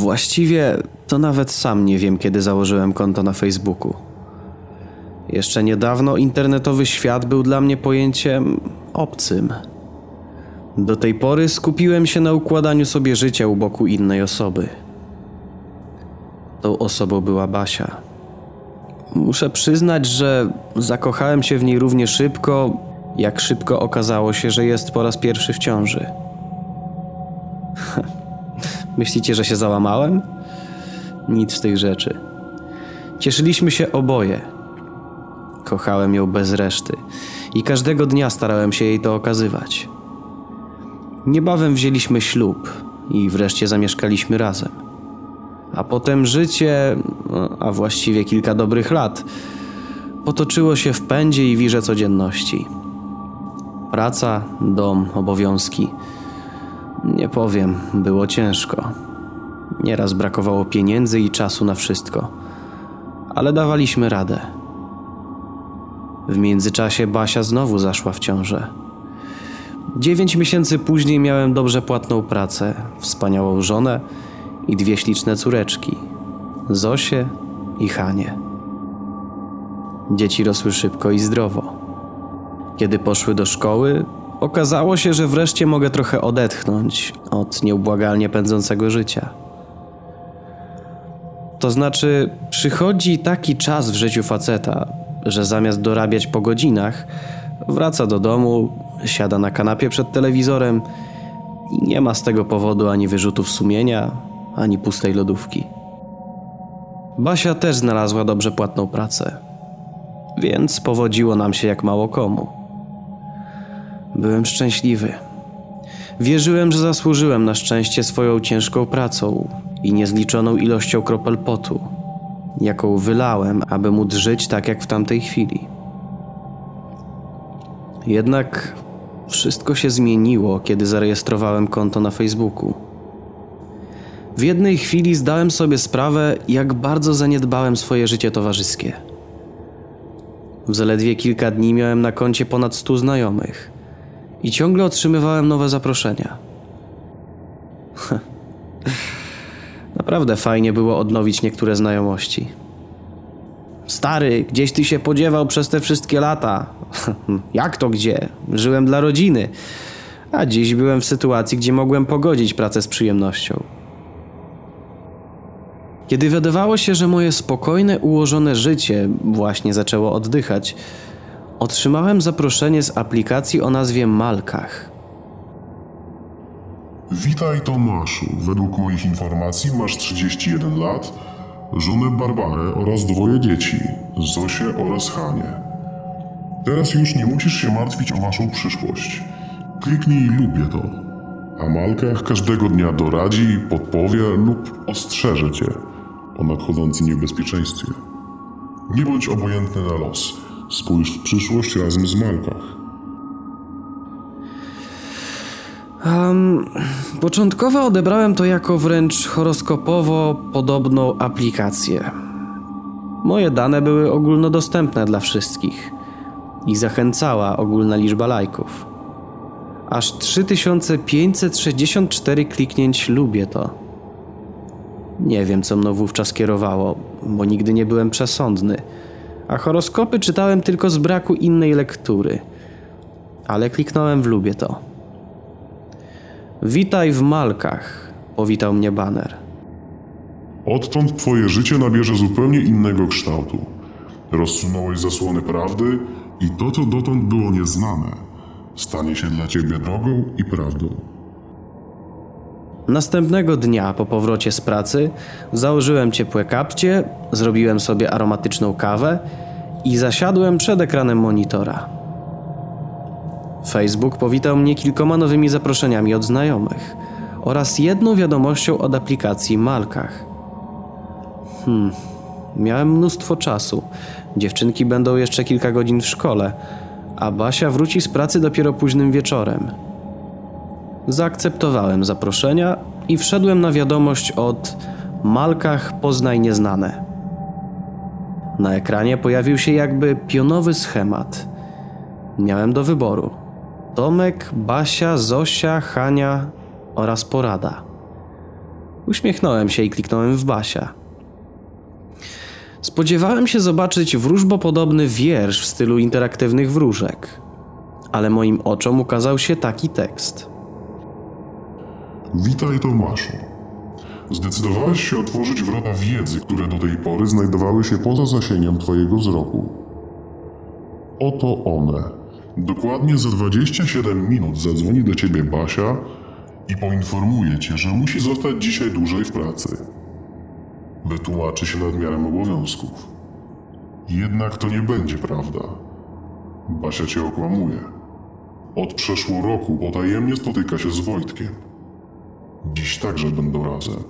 Właściwie to nawet sam nie wiem, kiedy założyłem konto na Facebooku. Jeszcze niedawno internetowy świat był dla mnie pojęciem obcym. Do tej pory skupiłem się na układaniu sobie życia u boku innej osoby. Tą osobą była Basia. Muszę przyznać, że zakochałem się w niej równie szybko, jak szybko okazało się, że jest po raz pierwszy w ciąży. Myślicie, że się załamałem? Nic z tych rzeczy. Cieszyliśmy się oboje. Kochałem ją bez reszty i każdego dnia starałem się jej to okazywać. Niebawem wzięliśmy ślub i wreszcie zamieszkaliśmy razem. A potem życie, a właściwie kilka dobrych lat, potoczyło się w pędzie i wirze codzienności. Praca, dom, obowiązki. Nie powiem, było ciężko. Nieraz brakowało pieniędzy i czasu na wszystko, ale dawaliśmy radę. W międzyczasie Basia znowu zaszła w ciążę. Dziewięć miesięcy później miałem dobrze płatną pracę, wspaniałą żonę i dwie śliczne córeczki Zosię i Hanie. Dzieci rosły szybko i zdrowo. Kiedy poszły do szkoły, okazało się, że wreszcie mogę trochę odetchnąć od nieubłagalnie pędzącego życia. To znaczy, przychodzi taki czas w życiu faceta, że zamiast dorabiać po godzinach, wraca do domu, siada na kanapie przed telewizorem i nie ma z tego powodu ani wyrzutów sumienia, ani pustej lodówki. Basia też znalazła dobrze płatną pracę, więc powodziło nam się jak mało komu. Byłem szczęśliwy. Wierzyłem, że zasłużyłem na szczęście swoją ciężką pracą i niezliczoną ilością kropel potu, jaką wylałem, aby móc żyć tak jak w tamtej chwili. Jednak wszystko się zmieniło, kiedy zarejestrowałem konto na Facebooku. W jednej chwili zdałem sobie sprawę, jak bardzo zaniedbałem swoje życie towarzyskie. W zaledwie kilka dni miałem na koncie ponad stu znajomych i ciągle otrzymywałem nowe zaproszenia. Naprawdę fajnie było odnowić niektóre znajomości. Stary, gdzieś ty się podziewał przez te wszystkie lata. Jak to gdzie? Żyłem dla rodziny. A dziś byłem w sytuacji, gdzie mogłem pogodzić pracę z przyjemnością. Kiedy wydawało się, że moje spokojne, ułożone życie właśnie zaczęło oddychać, otrzymałem zaproszenie z aplikacji o nazwie Malkach. Witaj Tomaszu. Według moich informacji masz 31 lat, żonę Barbarę oraz dwoje dzieci, Zosię oraz Hanię. Teraz już nie musisz się martwić o waszą przyszłość. Kliknij lubię to. A Malkach każdego dnia doradzi, podpowie lub ostrzeże cię o nadchodzącym niebezpieczeństwie. Nie bądź obojętny na los. Spójrz w przyszłość razem z Malkach. Um, początkowo odebrałem to jako wręcz horoskopowo podobną aplikację. Moje dane były ogólnodostępne dla wszystkich i zachęcała ogólna liczba lajków. Aż 3564 kliknięć lubię to. Nie wiem, co mną wówczas kierowało, bo nigdy nie byłem przesądny, a horoskopy czytałem tylko z braku innej lektury. Ale kliknąłem w lubię to. Witaj w Malkach, powitał mnie baner. Odtąd twoje życie nabierze zupełnie innego kształtu. Rozsunąłeś zasłony prawdy i to, co dotąd było nieznane, stanie się dla ciebie drogą i prawdą. Następnego dnia po powrocie z pracy założyłem ciepłe kapcie, zrobiłem sobie aromatyczną kawę i zasiadłem przed ekranem monitora. Facebook powitał mnie kilkoma nowymi zaproszeniami od znajomych oraz jedną wiadomością od aplikacji Malkach. Hmm, miałem mnóstwo czasu. Dziewczynki będą jeszcze kilka godzin w szkole, a Basia wróci z pracy dopiero późnym wieczorem. Zaakceptowałem zaproszenia i wszedłem na wiadomość od Malkach Poznaj Nieznane. Na ekranie pojawił się jakby pionowy schemat. Miałem do wyboru Tomek, Basia, Zosia, Hania oraz Porada. Uśmiechnąłem się i kliknąłem w Basia. Spodziewałem się zobaczyć wróżbopodobny wiersz w stylu interaktywnych wróżek, ale moim oczom ukazał się taki tekst. Witaj Tomaszu. Zdecydowałeś się otworzyć wrota wiedzy, które do tej pory znajdowały się poza zasięgiem Twojego wzroku. Oto one. Dokładnie za 27 minut zadzwoni do Ciebie Basia i poinformuje Cię, że musi zostać dzisiaj dłużej w pracy. Wytłumaczy się nadmiarem obowiązków. Jednak to nie będzie prawda. Basia Cię okłamuje. Od przeszło roku potajemnie spotyka się z Wojtkiem. Dziś także będą razem.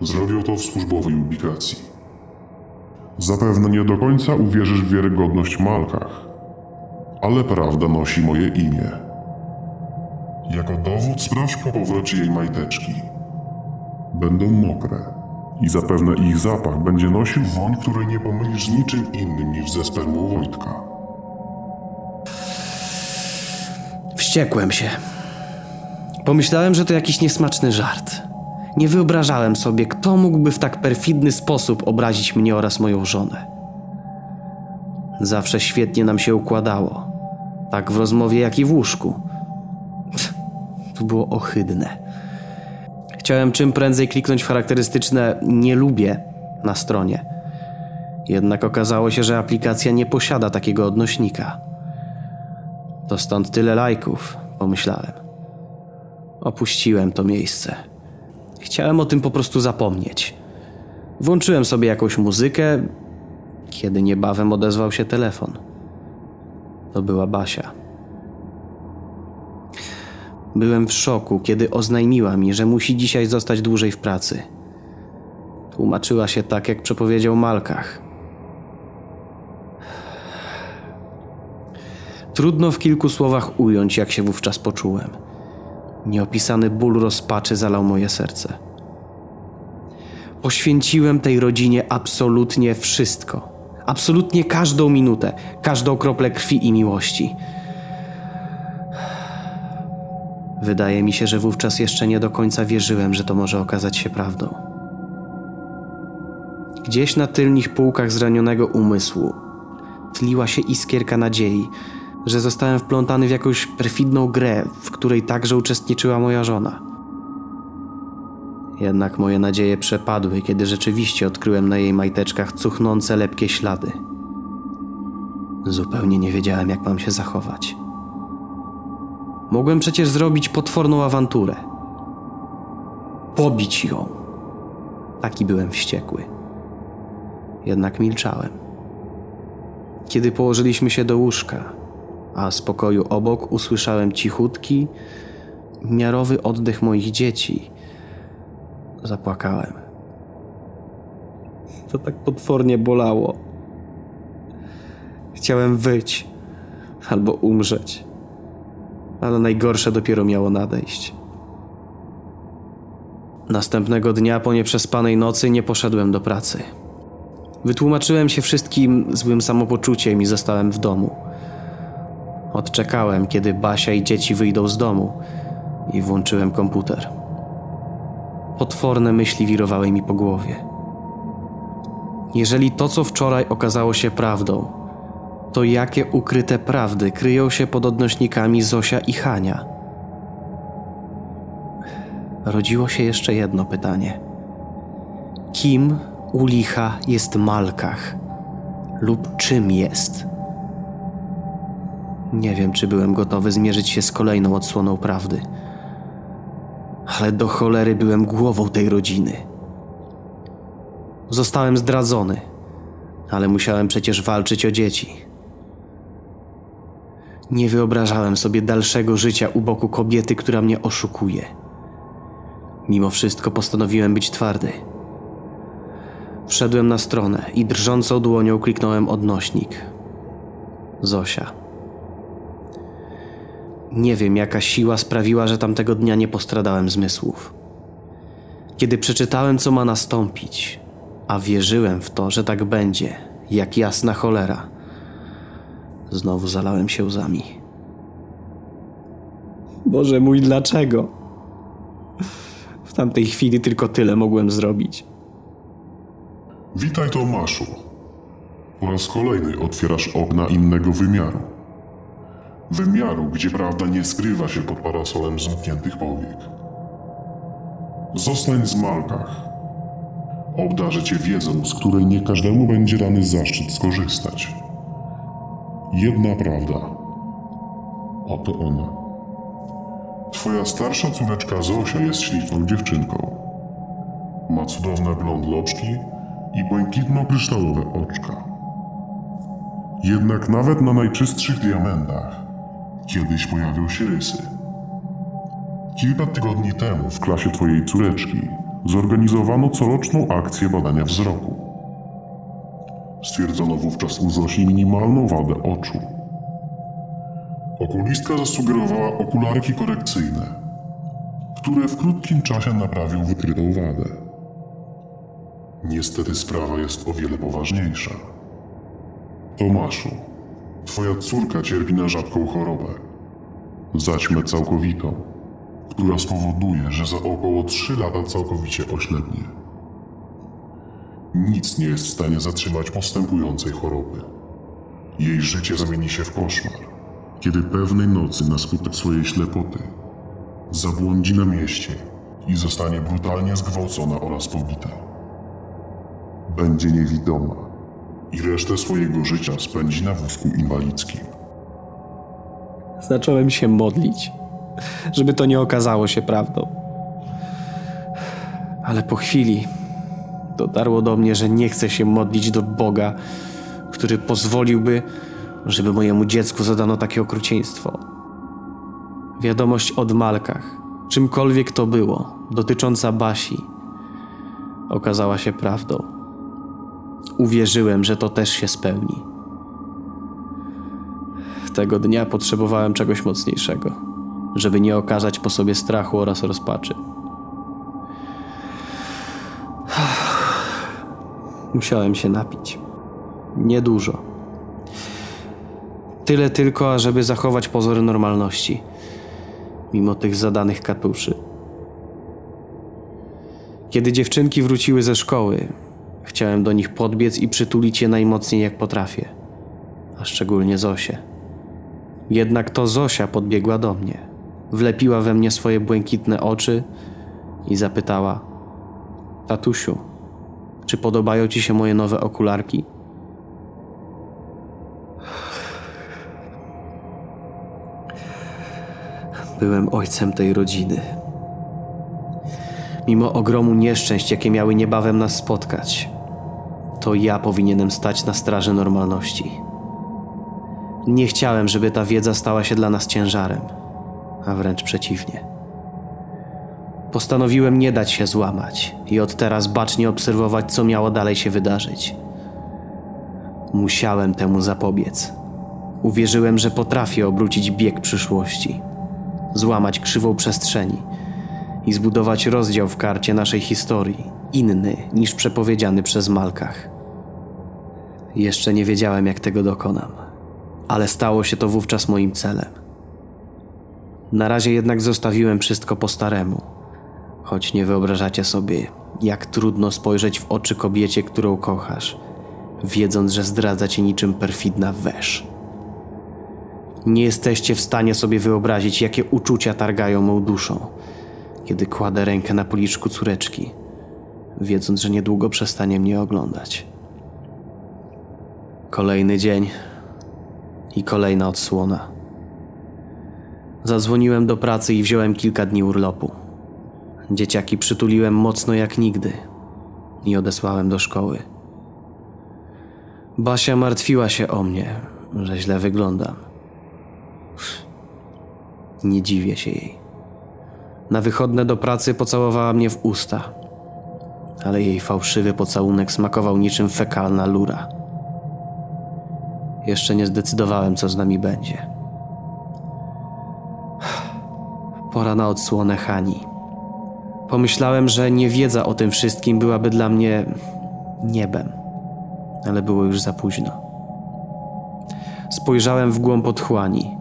Zrobią to w służbowej ubikacji. Zapewne nie do końca uwierzysz w wiarygodność Malkach, ale prawda nosi moje imię. Jako dowód sprawdź po powrocie jej majteczki. Będą mokre i zapewne ich zapach będzie nosił woń, której nie pomylisz z niczym innym niż ze spermą Wojtka. Wściekłem się. Pomyślałem, że to jakiś niesmaczny żart. Nie wyobrażałem sobie, kto mógłby w tak perfidny sposób obrazić mnie oraz moją żonę. Zawsze świetnie nam się układało. Tak w rozmowie, jak i w łóżku. To było ohydne. Chciałem czym prędzej kliknąć w charakterystyczne nie lubię na stronie. Jednak okazało się, że aplikacja nie posiada takiego odnośnika. To stąd tyle lajków, pomyślałem. Opuściłem to miejsce. Chciałem o tym po prostu zapomnieć. Włączyłem sobie jakąś muzykę, kiedy niebawem odezwał się telefon. To była Basia. Byłem w szoku, kiedy oznajmiła mi, że musi dzisiaj zostać dłużej w pracy. Tłumaczyła się tak, jak przepowiedział Malkach. Trudno w kilku słowach ująć, jak się wówczas poczułem. Nieopisany ból rozpaczy zalał moje serce. Poświęciłem tej rodzinie absolutnie wszystko. Absolutnie każdą minutę, każdą kroplę krwi i miłości. Wydaje mi się, że wówczas jeszcze nie do końca wierzyłem, że to może okazać się prawdą. Gdzieś na tylnych półkach zranionego umysłu tliła się iskierka nadziei, że zostałem wplątany w jakąś perfidną grę, w której także uczestniczyła moja żona. Jednak moje nadzieje przepadły, kiedy rzeczywiście odkryłem na jej majteczkach cuchnące lepkie ślady. Zupełnie nie wiedziałem, jak mam się zachować. Mogłem przecież zrobić potworną awanturę. Pobić ją. Taki byłem wściekły. Jednak milczałem. Kiedy położyliśmy się do łóżka, a z pokoju obok usłyszałem cichutki, miarowy oddech moich dzieci. Zapłakałem. To tak potwornie bolało. Chciałem wyć albo umrzeć, ale najgorsze dopiero miało nadejść. Następnego dnia po nieprzespanej nocy nie poszedłem do pracy. Wytłumaczyłem się wszystkim złym samopoczuciem i zostałem w domu. Odczekałem, kiedy Basia i dzieci wyjdą z domu i włączyłem komputer. Potworne myśli wirowały mi po głowie. Jeżeli to, co wczoraj okazało się prawdą, to jakie ukryte prawdy kryją się pod odnośnikami Zosia i Hania? Rodziło się jeszcze jedno pytanie. Kim u licha jest Malkach? Lub czym jest? Nie wiem, czy byłem gotowy zmierzyć się z kolejną odsłoną prawdy. Ale do cholery byłem głową tej rodziny. Zostałem zdradzony, ale musiałem przecież walczyć o dzieci. Nie wyobrażałem sobie dalszego życia u boku kobiety, która mnie oszukuje. Mimo wszystko postanowiłem być twardy. Wszedłem na stronę i drżącą dłonią kliknąłem odnośnik. Zosia. Nie wiem, jaka siła sprawiła, że tamtego dnia nie postradałem zmysłów. Kiedy przeczytałem, co ma nastąpić, a wierzyłem w to, że tak będzie, jak jasna cholera, znowu zalałem się łzami. Boże mój, dlaczego? W tamtej chwili tylko tyle mogłem zrobić. Witaj Tomaszu. Po raz kolejny otwierasz okna innego wymiaru. Wymiaru, gdzie prawda nie skrywa się pod parasolem zamkniętych powiek. Zostań z Malkach. Obdarzę cię wiedzą, z której nie każdemu będzie dany zaszczyt skorzystać. Jedna prawda. Oto ona. Twoja starsza córeczka Zosia jest śliczną dziewczynką. Ma cudowne blond loczki i błękitno-kryształowe oczka. Jednak nawet na najczystszych diamentach kiedyś pojawią się rysy. Kilka tygodni temu w klasie twojej córeczki zorganizowano coroczną akcję badania wzroku. Stwierdzono wówczas u Zosi minimalną wadę oczu. Okulistka zasugerowała okularki korekcyjne, które w krótkim czasie naprawią wykrytą wadę. Niestety sprawa jest o wiele poważniejsza. Tomaszu, twoja córka cierpi na rzadką chorobę. Zaćmę całkowitą, która spowoduje, że za około 3 lata całkowicie oślepnie. Nic nie jest w stanie zatrzymać postępującej choroby. Jej życie zamieni się w koszmar, kiedy pewnej nocy na skutek swojej ślepoty zabłądzi na mieście i zostanie brutalnie zgwałcona oraz pobita. Będzie niewidoma i resztę swojego życia spędzi na wózku inwalidzkim. Zacząłem się modlić, żeby to nie okazało się prawdą. Ale po chwili dotarło do mnie, że nie chcę się modlić do Boga, który pozwoliłby, żeby mojemu dziecku zadano takie okrucieństwo. Wiadomość od Malkach, czymkolwiek to było, dotycząca Basi, okazała się prawdą. Uwierzyłem, że to też się spełni. Tego dnia potrzebowałem czegoś mocniejszego, żeby nie okazać po sobie strachu oraz rozpaczy. Musiałem się napić. Niedużo. Tyle tylko, ażeby zachować pozory normalności, mimo tych zadanych katuszy. Kiedy dziewczynki wróciły ze szkoły, chciałem do nich podbiec i przytulić je najmocniej jak potrafię, a szczególnie Zosię. Jednak to Zosia podbiegła do mnie, wlepiła we mnie swoje błękitne oczy i zapytała: Tatusiu, czy podobają ci się moje nowe okularki? Byłem ojcem tej rodziny. Mimo ogromu nieszczęść, jakie miały niebawem nas spotkać, to ja powinienem stać na straży normalności. Nie chciałem, żeby ta wiedza stała się dla nas ciężarem, a wręcz przeciwnie. Postanowiłem nie dać się złamać i od teraz bacznie obserwować, co miało dalej się wydarzyć. Musiałem temu zapobiec. Uwierzyłem, że potrafię obrócić bieg przyszłości, złamać krzywą przestrzeni i zbudować rozdział w karcie naszej historii, inny niż przepowiedziany przez Malkach. Jeszcze nie wiedziałem, jak tego dokonam, ale stało się to wówczas moim celem. Na razie jednak zostawiłem wszystko po staremu, choć nie wyobrażacie sobie, jak trudno spojrzeć w oczy kobiecie, którą kochasz, wiedząc, że zdradza cię niczym perfidna wesz. Nie jesteście w stanie sobie wyobrazić, jakie uczucia targają mą duszą, kiedy kładę rękę na policzku córeczki, wiedząc, że niedługo przestanie mnie oglądać. Kolejny dzień i kolejna odsłona. Zadzwoniłem do pracy i wziąłem kilka dni urlopu. Dzieciaki przytuliłem mocno jak nigdy i odesłałem do szkoły. Basia martwiła się o mnie, że źle wyglądam. Nie dziwię się jej. Na wychodne do pracy pocałowała mnie w usta, ale jej fałszywy pocałunek smakował niczym fekalna lura. Jeszcze nie zdecydowałem, co z nami będzie. Pora na odsłonę Hani. Pomyślałem, że niewiedza o tym wszystkim byłaby dla mnie niebem, ale było już za późno. Spojrzałem w głąb otchłani,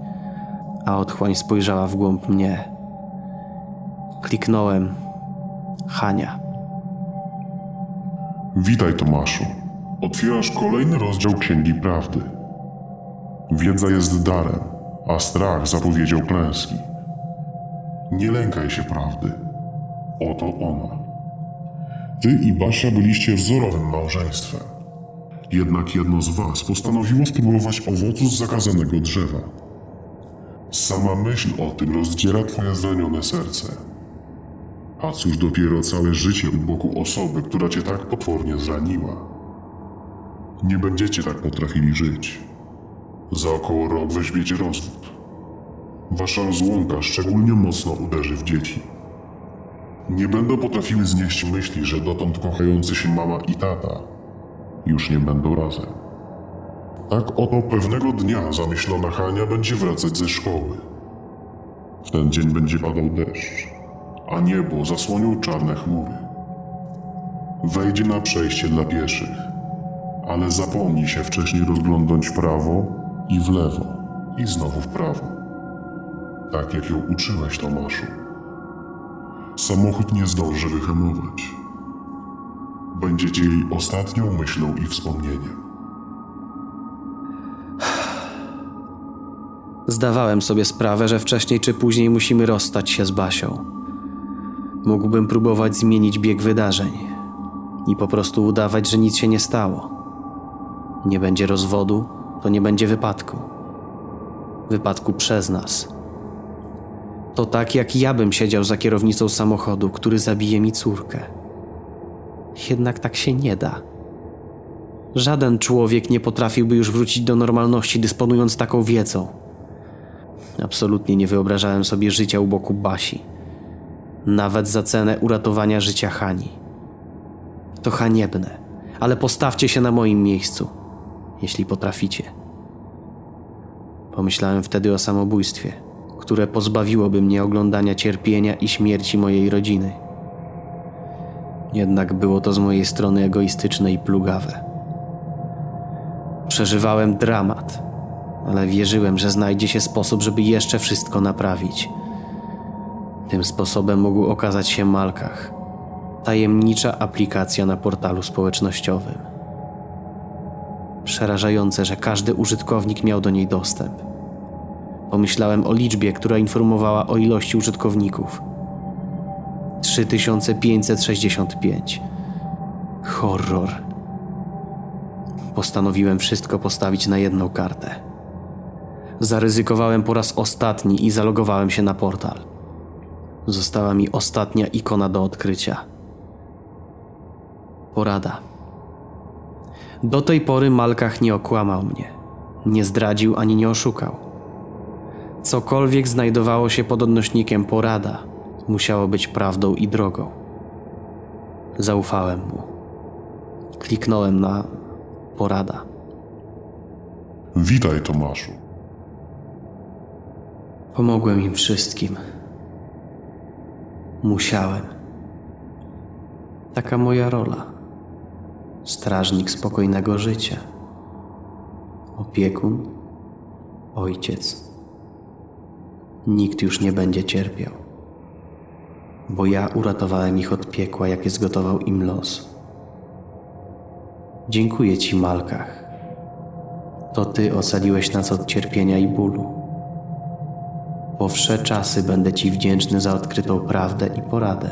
a otchłań spojrzała w głąb mnie. Kliknąłem Hania. Witaj, Tomaszu. Otwierasz kolejny rozdział Księgi Prawdy. Wiedza jest darem, a strach zapowiedział klęski. Nie lękaj się prawdy. Oto ona. Ty i Basia byliście wzorowym małżeństwem. Jednak jedno z was postanowiło spróbować owocu z zakazanego drzewa. Sama myśl o tym rozdziera twoje zranione serce. A cóż dopiero całe życie u boku osoby, która cię tak potwornie zraniła. Nie będziecie tak potrafili żyć. Za około rok weźmiecie rozwód. Wasza rozłąka szczególnie mocno uderzy w dzieci. Nie będą potrafiły znieść myśli, że dotąd kochający się mama i tata już nie będą razem. Tak oto pewnego dnia zamyślona Hania będzie wracać ze szkoły. W ten dzień będzie padał deszcz, a niebo zasłonią czarne chmury. Wejdzie na przejście dla pieszych, ale zapomni się wcześniej rozglądnąć prawo i w lewo i znowu w prawo. Tak jak ją uczyłeś, Tomaszu. Samochód nie zdąży wyhamować. Będziecie jej ostatnią myślą i wspomnieniem. Zdawałem sobie sprawę, że wcześniej czy później musimy rozstać się z Basią. Mógłbym próbować zmienić bieg wydarzeń i po prostu udawać, że nic się nie stało. Nie będzie rozwodu, to nie będzie wypadku. Wypadku przez nas. To tak, jak ja bym siedział za kierownicą samochodu, który zabije mi córkę. Jednak tak się nie da. Żaden człowiek nie potrafiłby już wrócić do normalności, dysponując taką wiedzą. Absolutnie nie wyobrażałem sobie życia u boku Basi. Nawet za cenę uratowania życia Hani. To haniebne, ale postawcie się na moim miejscu, jeśli potraficie. Pomyślałem wtedy o samobójstwie, które pozbawiłoby mnie oglądania cierpienia i śmierci mojej rodziny. Jednak było to z mojej strony egoistyczne i plugawe. Przeżywałem dramat, ale wierzyłem, że znajdzie się sposób, żeby jeszcze wszystko naprawić. Tym sposobem mógł okazać się Malkach, tajemnicza aplikacja na portalu społecznościowym. Przerażające, że każdy użytkownik miał do niej dostęp. Pomyślałem o liczbie, która informowała o ilości użytkowników. 3565. Horror. Postanowiłem wszystko postawić na jedną kartę. Zaryzykowałem po raz ostatni i zalogowałem się na portal. Została mi ostatnia ikona do odkrycia. Porada. Do tej pory Malkach nie okłamał mnie, nie zdradził ani nie oszukał. Cokolwiek znajdowało się pod odnośnikiem porada, musiało być prawdą i drogą. Zaufałem mu. Kliknąłem na porada. Witaj, Tomaszu. Pomogłem im wszystkim. Musiałem. Taka moja rola. Strażnik spokojnego życia. Opiekun, ojciec. Nikt już nie będzie cierpiał, bo ja uratowałem ich od piekła, jakie zgotował im los. Dziękuję Ci, Malkach. To Ty ocaliłeś nas od cierpienia i bólu. Po wsze czasy będę Ci wdzięczny za odkrytą prawdę i poradę.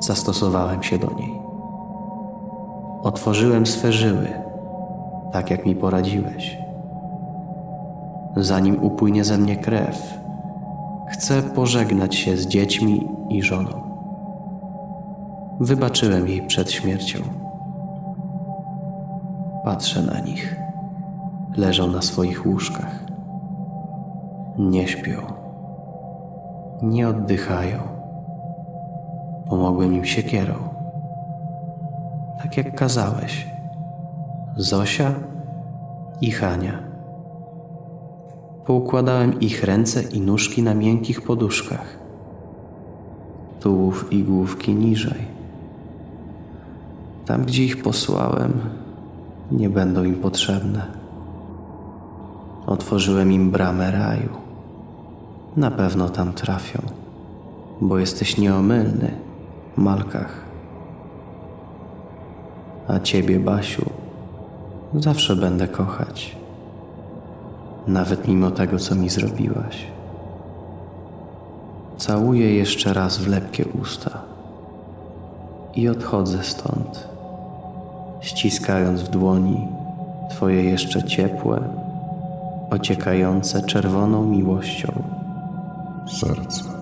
Zastosowałem się do niej. Otworzyłem swe żyły, tak jak mi poradziłeś. Zanim upłynie ze mnie krew, chcę pożegnać się z dziećmi i żoną. Wybaczyłem jej przed śmiercią. Patrzę na nich. Leżą na swoich łóżkach. Nie śpią. Nie oddychają. Pomogłem im siekierą. Tak jak kazałeś. Zosia i Hania. Poukładałem ich ręce i nóżki na miękkich poduszkach. Tułów i główki niżej. Tam, gdzie ich posłałem, nie będą im potrzebne. Otworzyłem im bramę raju. Na pewno tam trafią. bo jesteś nieomylny, Malkach. A ciebie, Basiu, zawsze będę kochać, nawet mimo tego, co mi zrobiłaś. Całuję jeszcze raz w lepkie usta i odchodzę stąd, ściskając w dłoni Twoje jeszcze ciepłe, ociekające czerwoną miłością Serce.